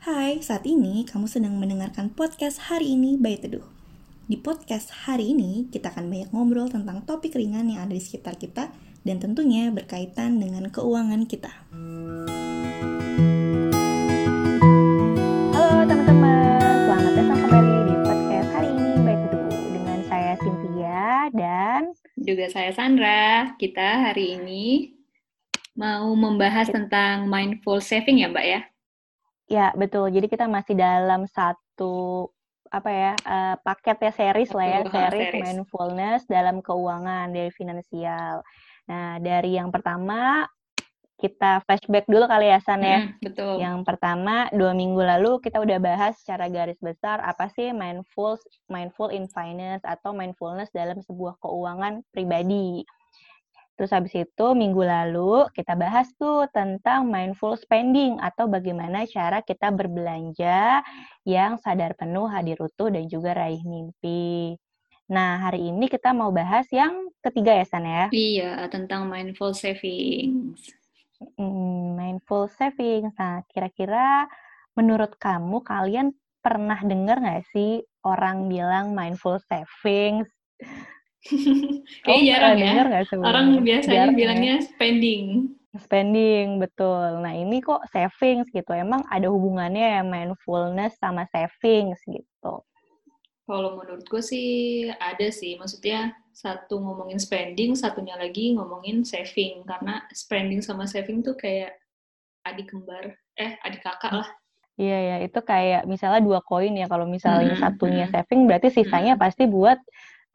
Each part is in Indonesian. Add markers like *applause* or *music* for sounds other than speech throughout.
Hai, saat ini kamu sedang mendengarkan podcast hari ini by Teduh. Di podcast hari ini, kita akan banyak ngobrol tentang topik ringan yang ada di sekitar kita dan tentunya berkaitan dengan keuangan kita. Halo teman-teman, selamat datang kembali di podcast hari ini by Teduh dengan saya Cynthia dan juga saya Sandra. Kita hari ini mau membahas tentang mindful saving ya, Mbak ya? Ya, betul. Jadi kita masih dalam satu apa ya uh, paket ya series lah ya *laughs* series, series mindfulness dalam keuangan dari finansial. Nah dari yang pertama kita flashback dulu kali ya San ya. Mm, betul. Yang pertama dua minggu lalu kita udah bahas secara garis besar apa sih mindful mindful in finance atau mindfulness dalam sebuah keuangan pribadi. Terus habis itu minggu lalu kita bahas tuh tentang mindful spending atau bagaimana cara kita berbelanja yang sadar penuh, hadir utuh, dan juga raih mimpi. Nah, hari ini kita mau bahas yang ketiga ya, San ya? Iya, tentang mindful savings. Hmm, mindful savings. Nah, kira-kira menurut kamu kalian pernah dengar nggak sih orang bilang mindful savings? *laughs* Kayaknya oh, jarang ya. Gak Orang biasanya jarang ya? bilangnya ya? spending. Spending, betul. Nah, ini kok savings gitu. Emang ada hubungannya ya mindfulness sama savings gitu? Kalau menurutku sih ada sih. Maksudnya satu ngomongin spending, satunya lagi ngomongin saving. Karena spending sama saving tuh kayak adik kembar. Eh, adik kakak lah. Iya ya, itu kayak misalnya dua koin ya. Kalau misalnya hmm, satunya saving, berarti sisanya hmm. pasti buat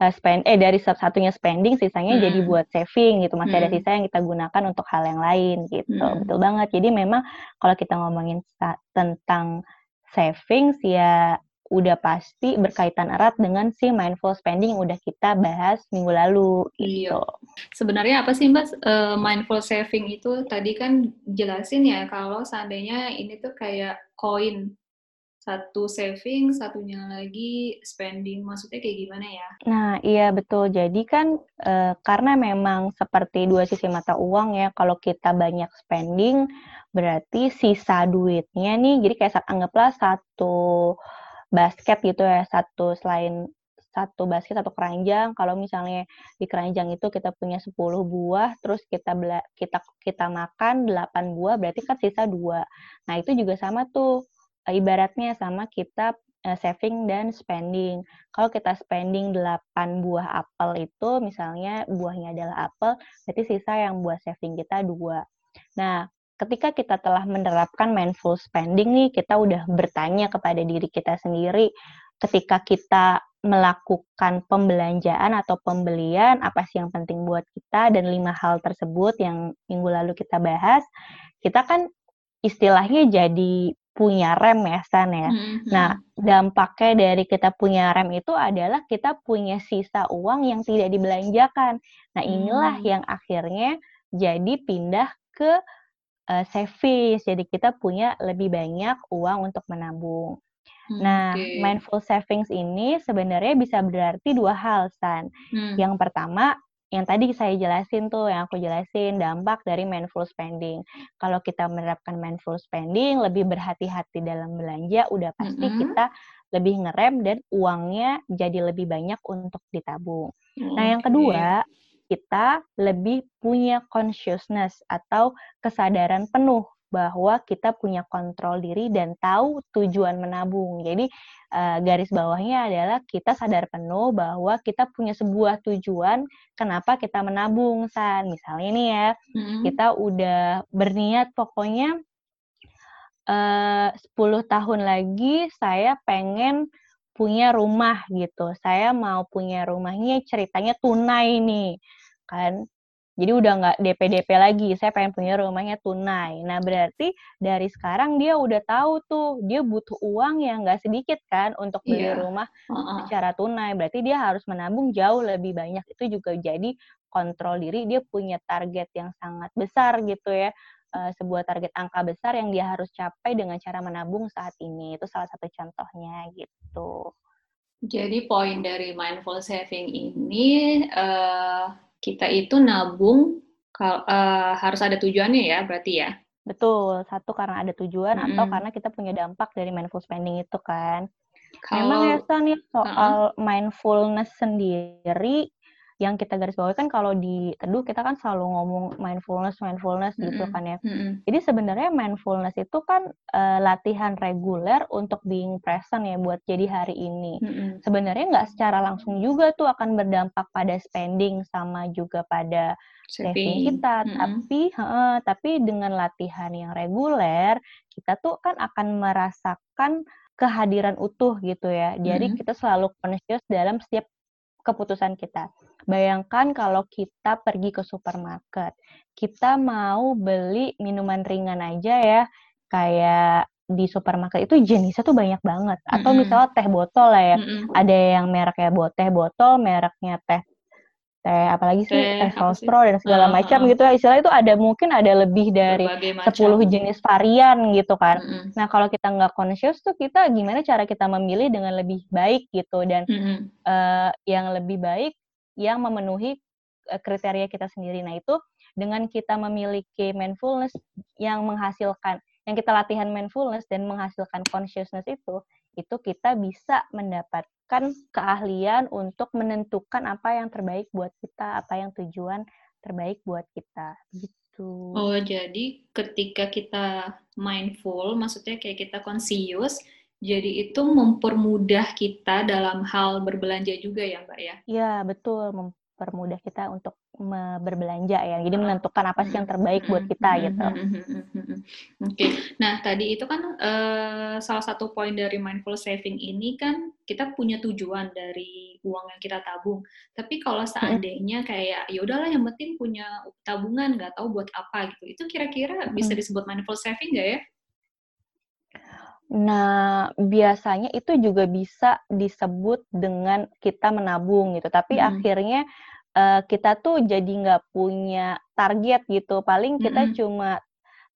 uh, spend eh dari satunya spending sisanya hmm. jadi buat saving gitu masih hmm. ada sisa yang kita gunakan untuk hal yang lain gitu hmm. betul banget jadi memang kalau kita ngomongin tentang savings ya udah pasti berkaitan erat dengan si mindful spending yang udah kita bahas minggu lalu iya. gitu. Sebenarnya apa sih Mbak uh, mindful saving itu tadi kan jelasin ya kalau seandainya ini tuh kayak koin satu saving, satunya lagi spending. Maksudnya kayak gimana ya? Nah, iya betul. Jadi kan e, karena memang seperti dua sisi mata uang ya, kalau kita banyak spending, berarti sisa duitnya nih, jadi kayak anggaplah satu basket gitu ya, satu selain satu basket satu keranjang kalau misalnya di keranjang itu kita punya 10 buah terus kita bela, kita kita makan 8 buah berarti kan sisa dua nah itu juga sama tuh ibaratnya sama kita uh, saving dan spending. Kalau kita spending 8 buah apel itu misalnya buahnya adalah apel, berarti sisa yang buah saving kita dua. Nah, ketika kita telah menerapkan mindful spending nih, kita udah bertanya kepada diri kita sendiri ketika kita melakukan pembelanjaan atau pembelian apa sih yang penting buat kita dan lima hal tersebut yang minggu lalu kita bahas kita kan istilahnya jadi punya rem ya San ya. Mm-hmm. Nah, dampaknya dari kita punya rem itu adalah kita punya sisa uang yang tidak dibelanjakan. Nah, inilah mm. yang akhirnya jadi pindah ke uh, savings. Jadi kita punya lebih banyak uang untuk menabung. Hmm, nah, okay. mindful savings ini sebenarnya bisa berarti dua hal, San. Hmm. Yang pertama, yang tadi saya jelasin tuh, yang aku jelasin dampak dari mindful spending. Kalau kita menerapkan mindful spending, lebih berhati-hati dalam belanja, udah pasti mm -hmm. kita lebih ngerem dan uangnya jadi lebih banyak untuk ditabung. Mm -hmm. Nah, yang kedua, kita lebih punya consciousness atau kesadaran penuh bahwa kita punya kontrol diri dan tahu tujuan menabung. Jadi uh, garis bawahnya adalah kita sadar penuh bahwa kita punya sebuah tujuan kenapa kita menabung san. Misalnya nih ya, hmm. kita udah berniat pokoknya eh, uh, 10 tahun lagi saya pengen punya rumah gitu. Saya mau punya rumahnya ceritanya tunai nih. Kan jadi udah nggak DP-DP lagi, saya pengen punya rumahnya tunai. Nah berarti dari sekarang dia udah tahu tuh, dia butuh uang yang nggak sedikit kan untuk beli yeah. rumah uh-uh. secara tunai. Berarti dia harus menabung jauh lebih banyak. Itu juga jadi kontrol diri, dia punya target yang sangat besar gitu ya. Uh, sebuah target angka besar yang dia harus capai dengan cara menabung saat ini. Itu salah satu contohnya gitu. Jadi poin dari mindful saving ini uh, kita itu nabung uh, harus ada tujuannya ya berarti ya. Betul, satu karena ada tujuan Mm-mm. atau karena kita punya dampak dari mindful spending itu kan. Kalau Memang ya Heeh. soal mindfulness sendiri yang kita garis bawahi kan kalau di teduh kita kan selalu ngomong mindfulness mindfulness gitu Mm-mm. kan ya. Mm-mm. Jadi sebenarnya mindfulness itu kan eh, latihan reguler untuk being present ya buat jadi hari ini. Mm-mm. Sebenarnya nggak secara langsung juga tuh akan berdampak pada spending sama juga pada saving Saving. kita, Mm-mm. tapi heeh, tapi dengan latihan yang reguler kita tuh kan akan merasakan kehadiran utuh gitu ya. Jadi Mm-mm. kita selalu conscious dalam setiap keputusan kita. Bayangkan kalau kita pergi ke supermarket, kita mau beli minuman ringan aja ya, kayak di supermarket itu jenisnya tuh banyak banget. Atau Mm-mm. misalnya teh botol lah ya, Mm-mm. ada yang mereknya buat teh botol, mereknya teh teh apalagi sih Teh sostro dan segala Ah, macam ah. gitu ya. Istilah itu ada mungkin ada lebih dari Berbagai macam. 10 jenis varian gitu kan. Mm-mm. Nah, kalau kita nggak conscious tuh kita gimana cara kita memilih dengan lebih baik gitu dan Mm-mm. eh, yang lebih baik yang memenuhi eh, kriteria kita sendiri. Nah, itu dengan kita memiliki mindfulness yang menghasilkan yang kita latihan mindfulness dan menghasilkan consciousness itu, itu kita bisa mendapatkan keahlian untuk menentukan apa yang terbaik buat kita, apa yang tujuan terbaik buat kita gitu. Oh, jadi ketika kita mindful, maksudnya kayak kita conscious, jadi itu mempermudah kita dalam hal berbelanja juga ya, Mbak ya? Iya, betul mempermudah kita untuk berbelanja ya. Jadi menentukan apa sih yang terbaik buat kita gitu. Oke, nah tadi itu kan eh, salah satu poin dari mindful saving ini kan kita punya tujuan dari uang yang kita tabung. Tapi kalau seandainya kayak ya udahlah yang penting punya tabungan nggak tahu buat apa gitu, itu kira-kira bisa disebut mindful saving nggak ya? Nah, biasanya itu juga bisa disebut dengan kita menabung gitu. Tapi Mm-mm. akhirnya eh, kita tuh jadi nggak punya target gitu. Paling kita Mm-mm. cuma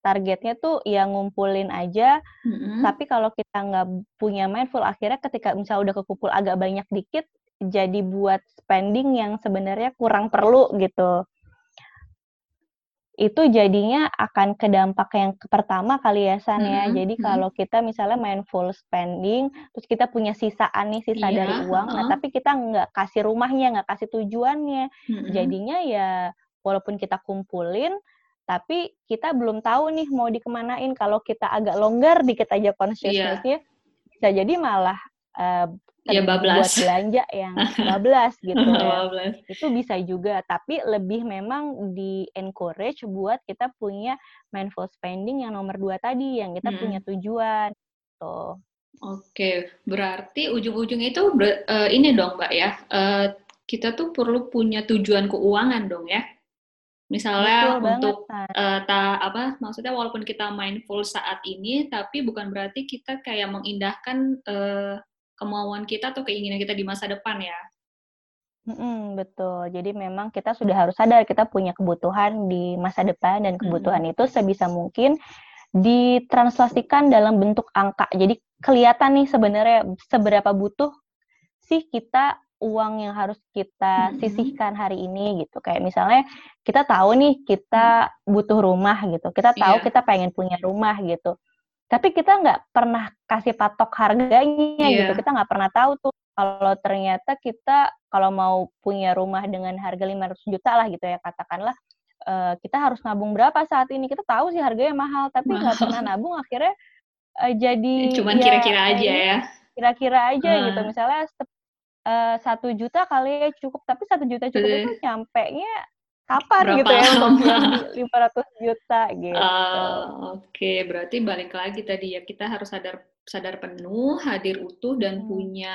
targetnya tuh ya ngumpulin aja. Mm-mm. Tapi kalau kita nggak punya mindful, akhirnya ketika misalnya udah kekumpul agak banyak dikit, jadi buat spending yang sebenarnya kurang perlu gitu. Itu jadinya akan ke dampak yang pertama kali ya San ya. Mm-mm, Jadi mm-mm. kalau kita misalnya mindful spending, terus kita punya sisaan nih sisa dari Iya, uang, nah heeh. tapi kita nggak kasih rumahnya, nggak kasih tujuannya. Mm-mm. Jadinya ya walaupun kita kumpulin, tapi kita belum tahu nih mau dikemanain. Kalau kita agak longgar dikit aja Iya, consciousness-nya, bisa jadi malah eh, ya ter- buat bablas. belanja yang *laughs* bablas gitu ya Bablas. itu bisa juga tapi lebih memang di encourage buat kita punya mindful spending yang nomor dua tadi yang kita punya Mm-mm. tujuan tuh Oke, berarti ujung-ujungnya itu ber- eh, ini dong, Mbak ya. Eh, kita tuh perlu punya tujuan keuangan dong ya. Misalnya betul banget untuk San. eh, ta apa maksudnya walaupun kita mindful saat ini, tapi bukan berarti kita kayak mengindahkan eh, kemauan kita atau keinginan kita di masa depan ya. Mm-mm, betul jadi memang kita sudah harus sadar kita punya kebutuhan di masa depan dan kebutuhan itu sebisa mungkin ditranslasikan dalam bentuk angka jadi kelihatan nih sebenarnya seberapa butuh sih kita uang yang harus kita sisihkan hari ini gitu. Kayak misalnya kita tahu nih kita butuh rumah gitu. Kita tahu Iya. kita pengen punya rumah gitu. Tapi kita nggak pernah kasih patok harganya gitu. Iya. Kita nggak pernah tahu tuh kalau ternyata kita kalau mau punya rumah dengan harga 500 juta lah gitu ya katakanlah eh, kita harus nabung berapa saat ini. Kita tahu sih harganya mahal tapi nggak pernah nabung akhirnya eh, jadi Cuman ya kira-kira aja kayaknya ya. kira-kira aja gitu Ah. misalnya eh, satu juta kali ya cukup tapi satu juta cukup Betul. itu nyampe nya kapan Berapa gitu ya untuk beli *laughs* 500 juta gitu Ah, Oke, berarti balik lagi tadi ya kita harus sadar sadar penuh, hadir utuh dan Hmm. punya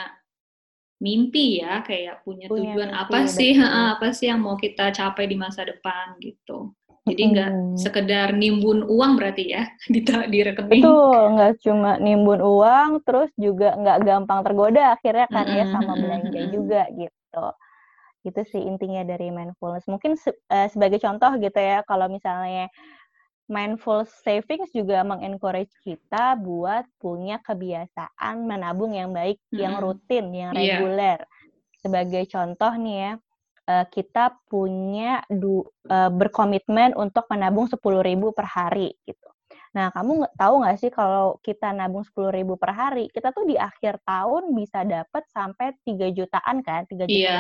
mimpi ya, kayak punya Punya tujuan mimpi, apa sih, heeh, apa sih yang mau kita capai di masa depan gitu. Jadi nggak Mm-mm. sekedar nimbun uang berarti ya *laughs* di di rekening. betul nggak cuma nimbun uang terus juga nggak gampang tergoda akhirnya kan ya Mm-mm, sama belanja mm-mm. juga gitu itu sih intinya dari mindfulness mungkin se- eh, sebagai contoh gitu ya kalau misalnya mindful savings juga mengencourage kita buat punya kebiasaan menabung yang baik, yang Mm-mm. rutin, yang Iya. reguler. Sebagai contoh nih ya, eh, kita punya du, eh, berkomitmen untuk menabung 10.000 per hari gitu. Nah, kamu tahu nggak sih kalau kita nabung 10.000 per hari, kita tuh di akhir tahun bisa dapat sampai 3 jutaan kan, 3 juta Iya,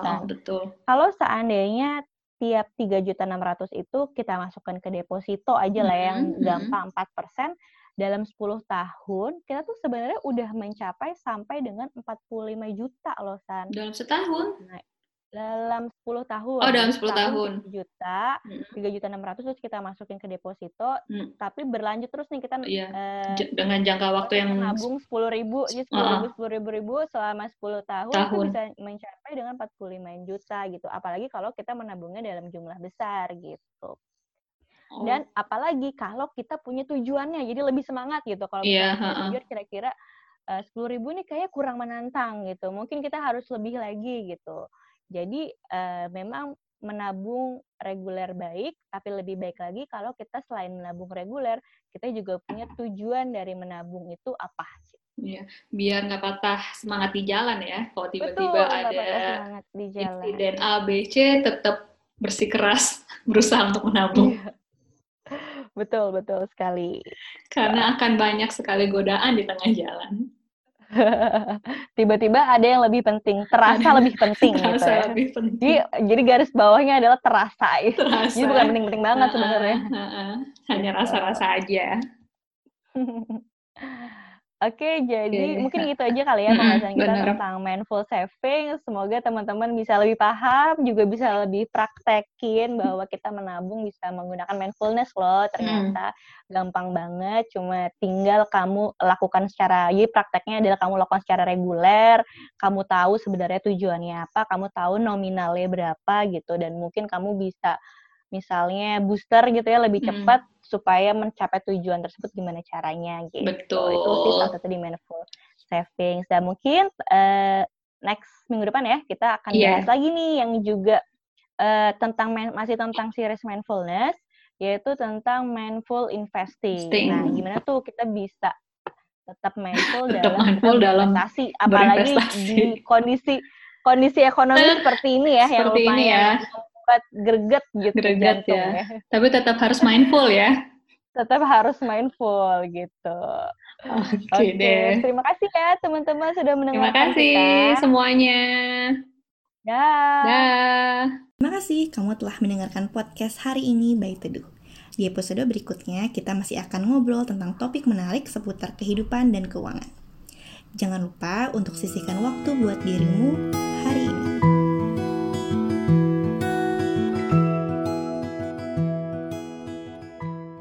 kan. betul. Kalau seandainya tiap 3 juta 600 itu kita masukkan ke deposito aja lah yang mm -hmm. gampang 4%, dalam 10 tahun kita tuh sebenarnya udah mencapai sampai dengan 45 juta loh San. Dalam setahun? Nah, dalam 10 tahun. Oh, dalam 10 tahun. 3 juta, tiga juta enam ratus terus kita masukin ke deposito, hmm. tapi berlanjut terus nih kita iya. uh, dengan jangka waktu yang nabung sepuluh ribu, jadi sepuluh ribu, sepuluh ribu, ribu selama 10 tahun, tahun. itu bisa mencapai dengan 45 juta gitu. Apalagi kalau kita menabungnya dalam jumlah besar gitu. Oh. Dan apalagi kalau kita punya tujuannya, jadi lebih semangat gitu. Kalau yeah, kita punya tujuan kira-kira sepuluh ribu ini kayaknya kurang menantang gitu. Mungkin kita harus lebih lagi gitu. Jadi uh, memang menabung reguler baik, tapi lebih baik lagi kalau kita selain menabung reguler, kita juga punya tujuan dari menabung itu apa. Iya, biar nggak patah semangat di jalan ya. Kalau tiba-tiba ada insiden A, B, C, tetap bersikeras *laughs* berusaha untuk menabung. Iya. Betul, betul sekali. Karena akan banyak sekali godaan di tengah jalan. *laughs* Tiba-tiba ada yang lebih penting, terasa lebih penting *laughs* gitu terasa gitu ya. Lebih penting. Jadi, jadi garis bawahnya adalah terasa. terasa. Jadi bukan penting-penting banget sebenarnya. *laughs* Hanya gitu. rasa-rasa aja. Oke, jadi okay. mungkin gitu aja kali ya *laughs* pembahasan kita Bener. tentang mindful saving. Semoga teman-teman bisa lebih paham, juga bisa lebih praktekin bahwa kita menabung bisa menggunakan mindfulness loh. Ternyata mm. gampang banget, cuma tinggal kamu lakukan secara, jadi prakteknya adalah kamu lakukan secara reguler, kamu tahu sebenarnya tujuannya apa, kamu tahu nominalnya berapa gitu, dan mungkin kamu bisa misalnya booster gitu ya lebih cepat hmm. supaya mencapai tujuan tersebut gimana caranya gitu. Betul. Itu sih salah satu di mindful savings dan mungkin uh, next minggu depan ya kita akan yeah. bahas lagi nih yang juga uh, tentang masih tentang series mindfulness yaitu tentang mindful investing. Sting. Nah, gimana tuh kita bisa tetap mindful tetap dalam mindful dalam investasi apalagi di kondisi kondisi ekonomi seperti ini ya seperti yang lumayan ini ya buat greget gitu greget ya. ya. Tapi tetap harus mindful ya. tetap harus mindful gitu. Oke okay, okay, deh. Terima kasih ya teman-teman sudah mendengarkan Terima kasih kita. semuanya. Dah. Dah. Terima kasih kamu telah mendengarkan podcast hari ini by Teduh. Di episode berikutnya, kita masih akan ngobrol tentang topik menarik seputar kehidupan dan keuangan. Jangan lupa untuk sisihkan waktu buat dirimu